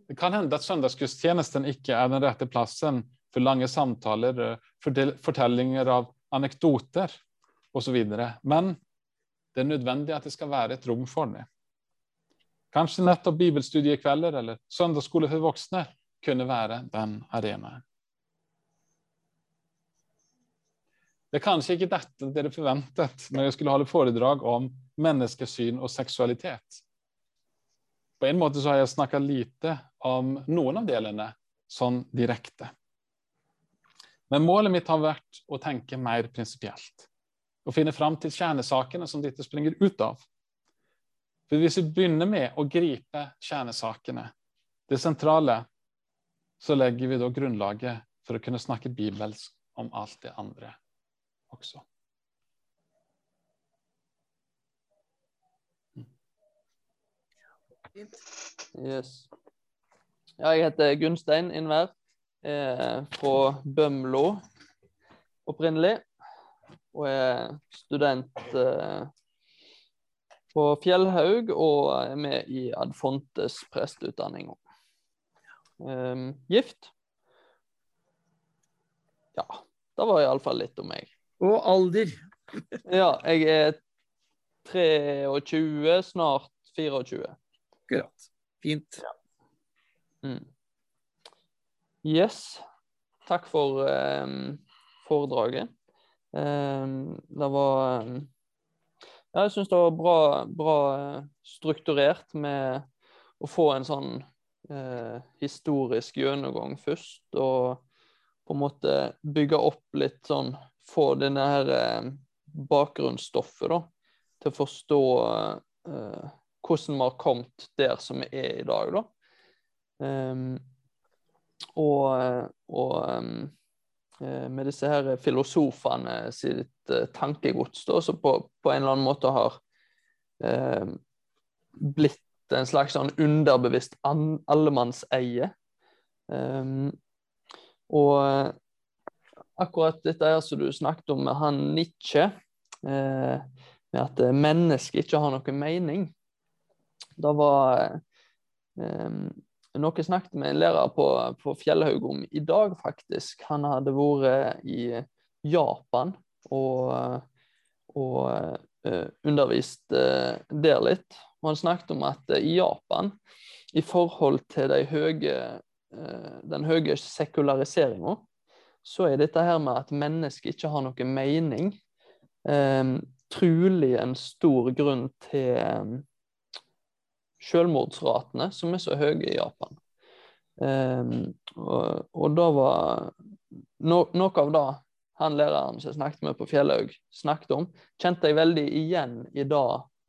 Det kan hende at søndagsgudstjenesten ikke er den rette plassen for lange samtaler, fortellinger av anekdoter osv. Men det er nødvendig at det skal være et rom for det. Kanskje nettopp bibelstudiekvelder eller søndagsskole for voksne kunne være den arenaen. Det er kanskje ikke dette dere forventet når jeg skulle holde foredrag om menneskesyn og seksualitet. På en måte så har jeg snakka lite om noen av delene sånn direkte. Men målet mitt har vært å tenke mer prinsipielt. Å finne fram til kjernesakene som dette springer ut av. For Hvis vi begynner med å gripe kjernesakene, det sentrale, så legger vi da grunnlaget for å kunne snakke bibelsk om alt det andre også. Yes. Ja, jeg heter Gunstein Innvær. eh, fra Bømlo opprinnelig. Og er student eh, på Fjellhaug og er med i Adfontes presteutdanning. Um, gift. Ja, det var iallfall litt om meg. Og alder? [laughs] ja, jeg er 23, snart 24. Akkurat. Fint. Ja. Mm. Yes. Takk for um, foredraget. Um, det var um, Ja, jeg syns det var bra, bra eh, strukturert med å få en sånn eh, historisk gjennomgang først, og på en måte bygge opp litt sånn Få denne her eh, bakgrunnsstoffet, da, til å forstå eh, hvordan vi har kommet der som vi er i dag, da. Um, og, og um, med disse her filosofene sitt uh, tankegods, da, som på, på, en eller annen måte har eh, blitt en slags sånn underbevisst allemannseie. Um, og akkurat dette her som du snakket om med han Nietzsche, eh, med at mennesket ikke har noen mening, det var um, noe snakket med en lærer på, på Fjellhaug om i dag, faktisk. Han hadde vært i Japan og, og uh, undervist uh, der litt. Og han snakket om at uh, i Japan, i forhold til de høye, den høye sekulariseringa, så er dette her med at mennesket ikke har noen mening, um, trolig en stor grunn til um, selvmordsratene som er så høye i Japan. Um, og, og da var no, Noe av det han læreren som jeg snakket med på Fjellhaug, snakket om, kjente jeg veldig igjen i det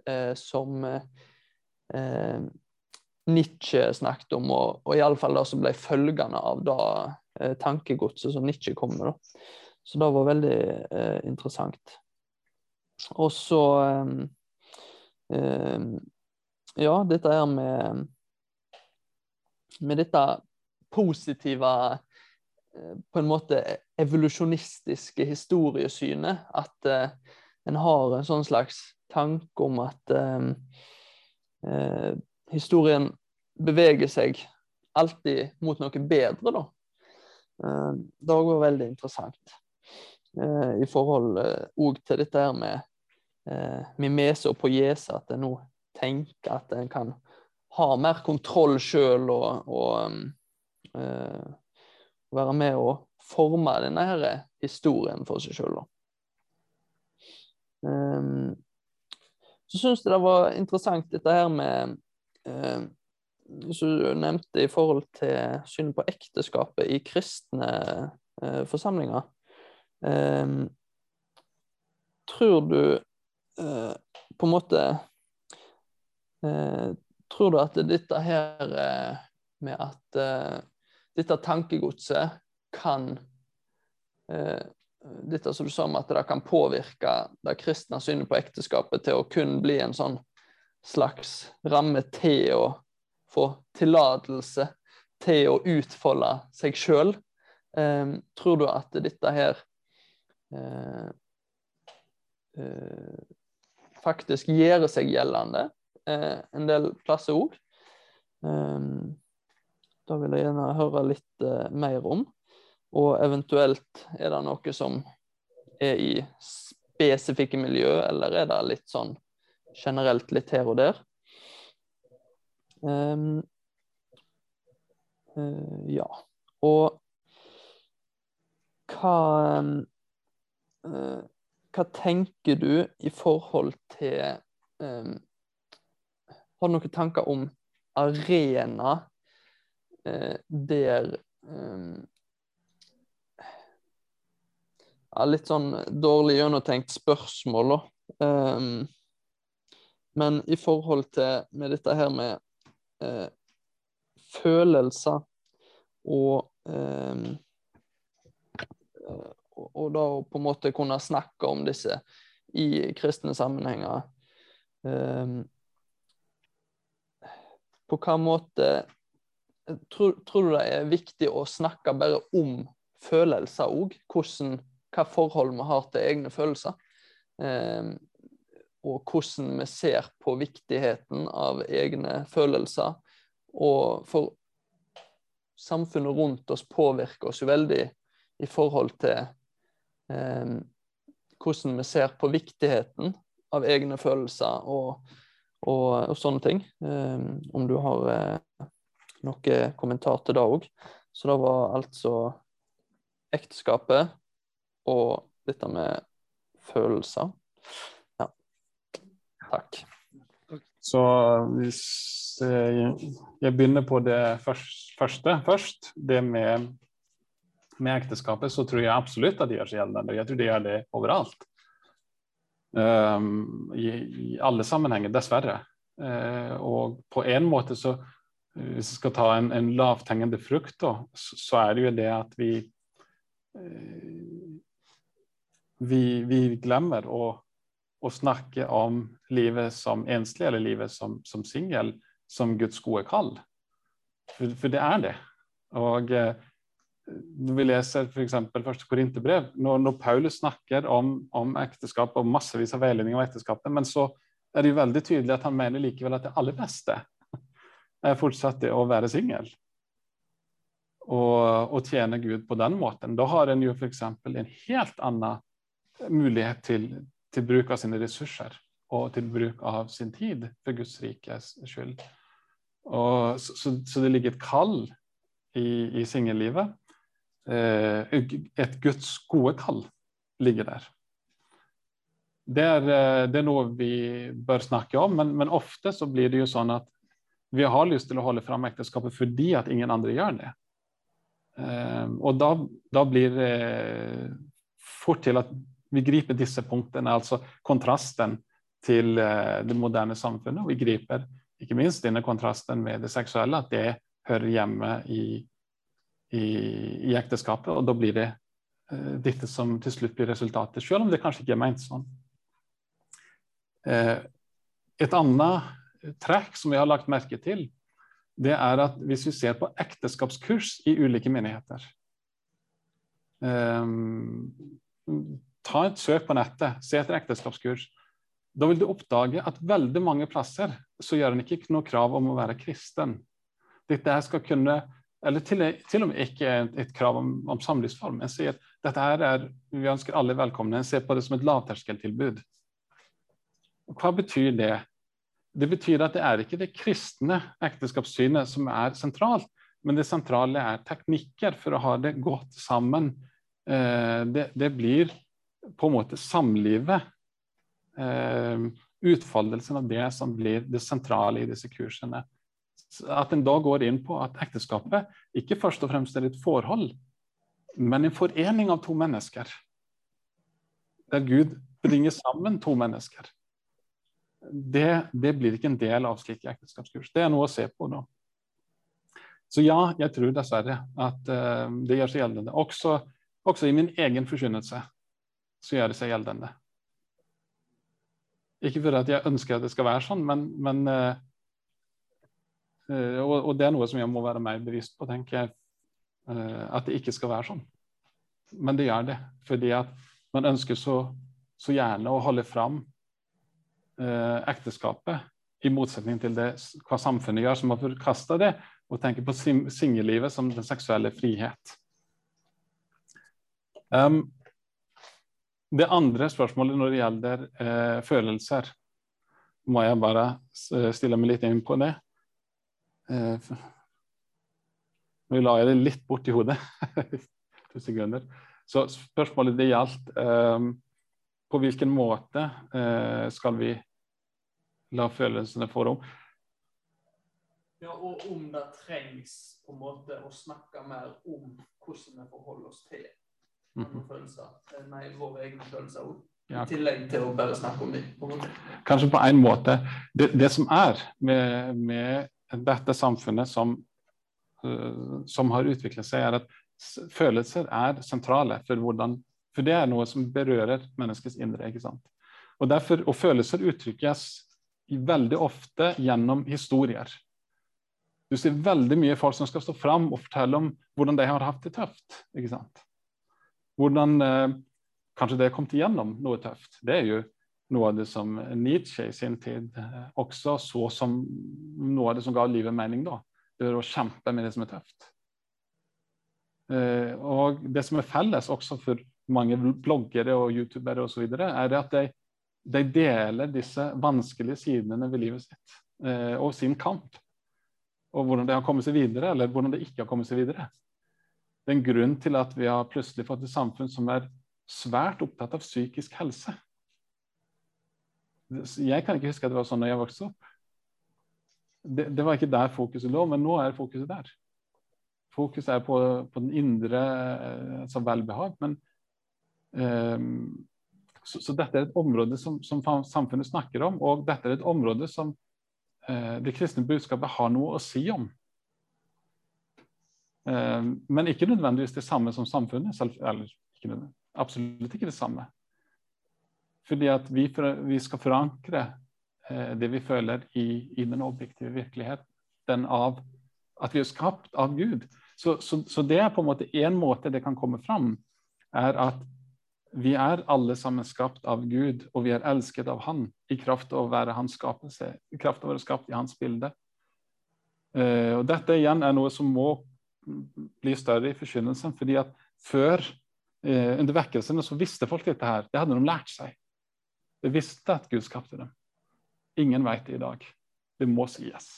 eh, som eh, Nietzsche snakket om, og, og iallfall det som ble følgende av det eh, tankegodset som Nietzsche kom med. Da. Så det var veldig eh, interessant. Og så eh, eh, ja, dette her med Med dette positive eh, på en måte evolusjonistiske historiesynet. At uh, en har en sånn slags tanke om at uh, uh, historien beveger seg alltid mot noe bedre, da. det var veldig interessant. I forhold òg til dette her med mimese og poiese, at det nå tenke at en kan ha mer kontroll sjøl og, og uh, være med å forme denne her historien for seg sjøl. Um, så syns jeg det var interessant dette her med uh, som du nevnte i forhold til synet på ekteskapet i kristne uh, forsamlinger. Um, tror du uh, på en måte tror du at dette her eh, med at eh, dette tankegodset kan dette som du sa om at det kan påvirke det kristne synet på ekteskapet til å kun bli en sånn slags ramme til å få tillatelse til å utfolde seg sjøl. Eh, tror du at dette her eh, eh, faktisk gjør seg gjeldende eh, en del plasser òg. Um, da vil jeg gjerne høre litt eh, mer om. Og eventuelt er det noe som er i spesifikke miljø, eller er det litt sånn generelt litt her og der? Um, uh, ja. Og hva uh, Hva tenker du i forhold til um, har du noen tanker om arena eh, der um, Litt sånn dårlig gjennomtenkt spørsmål, da. Um, men i forhold til med dette her med eh, følelser og um, og da å på en måte kunne snakke om disse i kristne sammenhenger. Um, på hva måte tror, tror, du det er viktig å snakke bare om følelser òg? Hva forhold vi har til egne følelser? Eh, og hvordan vi ser på viktigheten av egne følelser. Og for samfunnet rundt oss påvirker oss jo veldig i forhold til eh, hvordan vi ser på viktigheten av egne følelser og og, og sånne ting. Um, om du har uh, noe kommentar til det òg. Så det var altså ekteskapet og dette med følelser. Ja. Takk. Så hvis eh, jeg begynner på det første først, det med, med ekteskapet, så tror jeg absolutt at det gjør seg gjeldende. Jeg tror det gjør det overalt. Um, i, i, alle sammenhenger, dessverre. Uh, og på en måte så Hvis vi skal ta en, en lavthengende frukt, da, så, så, er det jo det at vi uh, vi, vi, glemmer å, å, snakke om livet som enslig eller livet som, som singel som Guds gode kall. For, for, det er det. Og når vi leser f.eks. første Korinterbrev, når, når Paulus snakker om, om, ekteskap og massevis av veiledning om ekteskapet, men så er det jo veldig tydelig at han mener likevel at det aller beste er fortsatt det å være singel. Og, og, tjene Gud på den måten. Da har en jo f.eks. en helt annen mulighet til, til, bruk av sine ressurser og til bruk av sin tid for Guds rikes skyld. Og, så, så, det ligger et kall i, i singellivet et Guds gode kall ligger der. Det er, eh, det er, noe vi bør snakke om, men, men, ofte så blir det jo sånn at vi har lyst til å holde fram ekteskapet fordi at ingen andre gjør det. Eh, og da, da blir det fort til at vi griper disse punktene, altså kontrasten til det moderne samfunnet. Og vi griper ikke minst denne kontrasten med det seksuelle, at det hører hjemme i i, i ekteskapet, og da blir det uh, dette som til slutt blir resultatet, selv om det kanskje ikke er ment sånn. Uh, et annet trekk som vi har lagt merke til, det er at hvis vi ser på ekteskapskurs i ulike menigheter um, Ta et søk på nettet, se etter ekteskapskurs. Da vil du oppdage at veldig mange plasser så gjør en ikke noe krav om å være kristen. Dette skal kunne eller til, til, og med ikke et, krav om, om samlivsform. En sier dette her er, Vi ønsker alle velkomne. En ser på det som et lavterskeltilbud. Hva betyr det? Det betyr at det er ikke det kristne ekteskapssynet som er sentralt, men det sentrale er teknikker for å ha det godt sammen. Eh, det, det blir på en måte samlivet. Eh, utfoldelsen av det som blir det sentrale i disse kursene at en da går inn på at ekteskapet ikke først og fremst er et forhold, men en forening av to mennesker. Der Gud bringer sammen to mennesker. Det, det blir ikke en del av slike ekteskapskurs. Det er noe å se på nå. Så ja, jeg tror dessverre at uh, det gjør seg gjeldende. Også, også i min egen forkynnelse så gjør det seg gjeldende. Ikke fordi jeg ønsker at det skal være sånn, men, men uh, og, og, det er noe som jeg må være mer bevisst på, tenker jeg. Eh, at det ikke skal være sånn. Men det gjør det. Fordi at man ønsker så, så gjerne å holde fram eh, ekteskapet, i motsetning til det hva samfunnet gjør, som har forkasta det, og tenker på singellivet som den seksuelle frihet. Um, det andre spørsmålet når det gjelder eh, følelser, må jeg bare stille meg litt inn på det. Eh, nå la jeg det litt bort i hodet. [laughs] to sekunder. Så spørsmålet det gjaldt eh, på hvilken måte eh, skal vi la følelsene få rom? Ja, og om det trengs på en måte å snakke mer om hvordan vi forholder oss til mm -hmm. følelser. Nei, våre egne følelser òg. Ja. I tillegg til å bare snakke om dem. Kanskje på en måte. Det, det som er med, med dette samfunnet som, uh, som har utviklet seg, er at følelser er sentrale for hvordan For det er noe som berører menneskets indre. ikke sant? Og, derfor, og følelser uttrykkes veldig ofte gjennom historier. Du ser veldig mye folk som skal stå fram og fortelle om hvordan de har hatt det tøft. ikke sant? Hvordan uh, kanskje de har kommet igjennom noe tøft. Det er jo noe av det som Nietzsche i sin tid eh, også så som noe av det som ga livet mening. da. Det er å kjempe med det som er tøft. Eh, og det som er felles også for mange bloggere og youtubere osv., er at de, de, deler disse vanskelige sidene ved livet sitt eh, og sin kamp. Og hvordan de har kommet seg videre, eller hvordan de ikke har kommet seg videre. Det er en grunn til at vi har plutselig fått et samfunn som er svært opptatt av psykisk helse. Jeg kan ikke huske at det var sånn da jeg vokste opp. Det, det, var ikke der fokuset lå, men nå er fokuset der. Fokuset er på, på den indre altså velbehag. Men um, så, så, dette er et område som, som, samfunnet snakker om, og dette er et område som uh, det kristne budskapet har noe å si om. Uh, men ikke nødvendigvis det samme som samfunnet. Selv, eller ikke, absolutt ikke det samme. Fordi at vi, vi skal forankre eh, det vi føler i, i den objektive virkeligheten av at vi er skapt av Gud. Så, så, så det er på en måte én måte det kan komme fram, er at vi er alle sammen skapt av Gud, og vi er elsket av Han i kraft av å være hans skapelse, i kraft av å være skapt i hans bilde. Eh, og Dette igjen er noe som må bli større i forkynnelsen. fordi at før, uh, under vekkelsene, så visste folk dette her. Det hadde de lært seg. De visste at Gud skapte dem. Ingen vet det i dag. Det må sies.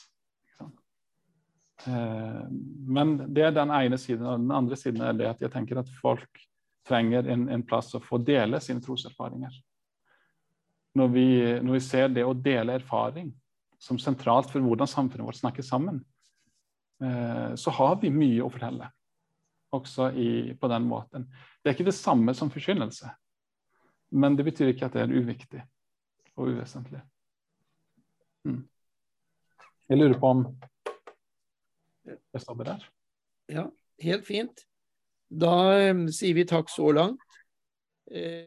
Uh, men det er den ene siden. Og den andre siden er det at jeg tenker at folk trenger en, en plass å få dele sine troserfaringer. Når vi, når vi, ser det å dele erfaring som sentralt for hvordan samfunnet vårt snakker sammen, eh, så har vi mye å fortelle også i, på den måten. Det er ikke det samme som forkynnelse, men det betyr ikke at det er uviktig og uvesentlig. Mm. Jeg lurer på om jeg stopper der. Ja, helt fint. Da um, sier vi takk så langt. Eh,